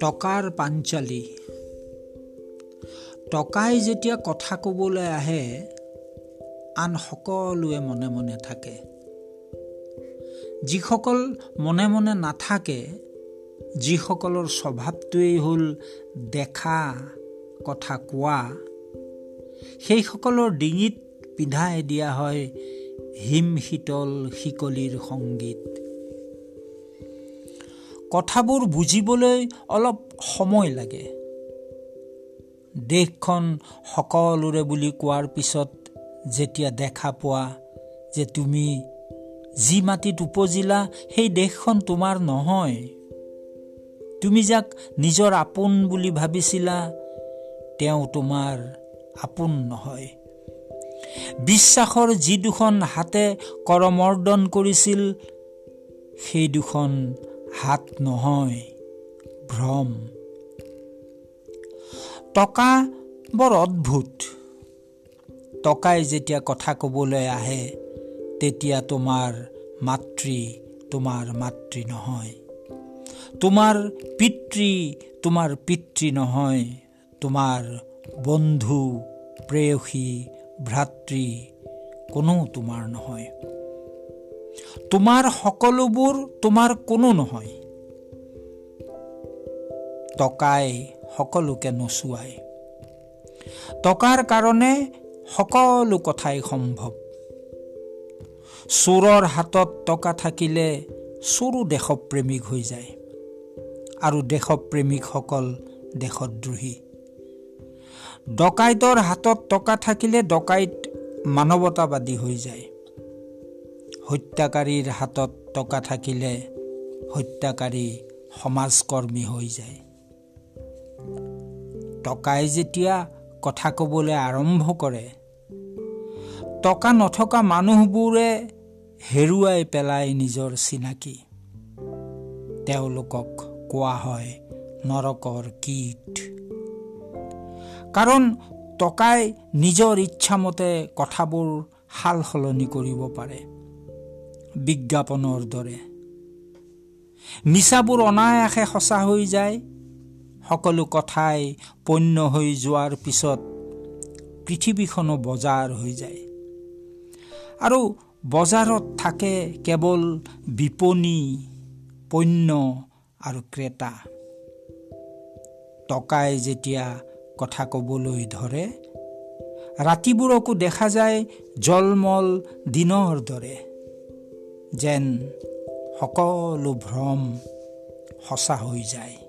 টকাৰ পাঞ্চালী। টকাই যেতিয়া কথা ক'বলৈ আহে আন সকলোৱে মনে মনে থাকে। যিসকল মনে মনে নাথাকে যিসকলৰ স্বভাৱটোৱেই হ'ল দেখা কথা কোৱা সেইসকলৰ ডিঙিত পিন্ধাই দিয়া হয় হিম শীতল শিকলিৰ সংগীত। কথাবোৰ বুজিবলৈ অলপ সময় লাগে। দেশখন সকলোৰে বুলি কোৱাৰ পিছত যেতিয়া দেখা পোৱা যে তুমি যি মাটিত উপজিলা সেই দেশখন তোমাৰ নহয়। তুমি যাক নিজৰ আপোন বুলি ভাবিছিলা তেওঁ তোমাৰ আপোন নহয়। বিশ্বাসৰ যি দুখন হাতে কৰমৰ্দন কৰিছিল সেই দুখন হাত নহয় ভ্ৰম। টকা বৰ অদ্ভুত। টকাই যেতিয়া কথা ক'বলৈ আহে তেতিয়া তোমাৰ মাতৃ তোমাৰ মাতৃ নহয়। তোমাৰ পিতৃ তোমাৰ পিতৃ নহয়। তোমাৰ বন্ধু প্ৰেয়সী ভ্ৰাতৃ কোনো তোমাৰ নহয়। তোমাৰ সকলোবোৰ তোমাৰ কোনো নহয়। টকাই সকলোকে নচুৱাই। টকাৰ কাৰণে সকলো কথাই সম্ভৱ। চোৰৰ হাতত টকা থাকিলে চোৰো দেশপ্ৰেমিক হৈ যায়। আৰু দেশপ্ৰেমিকসকল দেশদ্ৰোহী। ডকাইতৰ হাতত টকা থাকিলে ডকাইত মানৱতাবাদী হৈ যায়। হত্যাকাৰীৰ হাতত টকা থাকিলে হত্যাকাৰী সমাজকৰ্মী হৈ যায়। টকাই যেতিয়া কথা ক'বলৈ আৰম্ভ কৰে টকা নথকা মানুহবোৰে হেৰুৱাই পেলাই নিজৰ চিনাকি। তেওঁলোকক কোৱা হয় নৰকৰ কীট। কাৰণ টকাই নিজৰ ইচ্ছামতে কথাবোৰ সাল সলনি কৰিব পাৰে। বিজ্ঞাপনৰ দৰে। মিছাবোৰ অনায়াসে সঁচা হৈ যায়। সকলো কথাই পণ্য হৈ যোৱাৰ পিছত পৃথিৱীখনো বজাৰ হৈ যায়। আৰু বজাৰত থাকে কেৱল বিপণী পণ্য আৰু ক্ৰেতা। টকাই যেতিয়া কথা ক'বলৈ ধৰে ৰাতিবোৰকো দেখা যায় জলমল দিনৰ দৰে। যেন সকলো ভ্ৰম সঁচা হৈ যায়।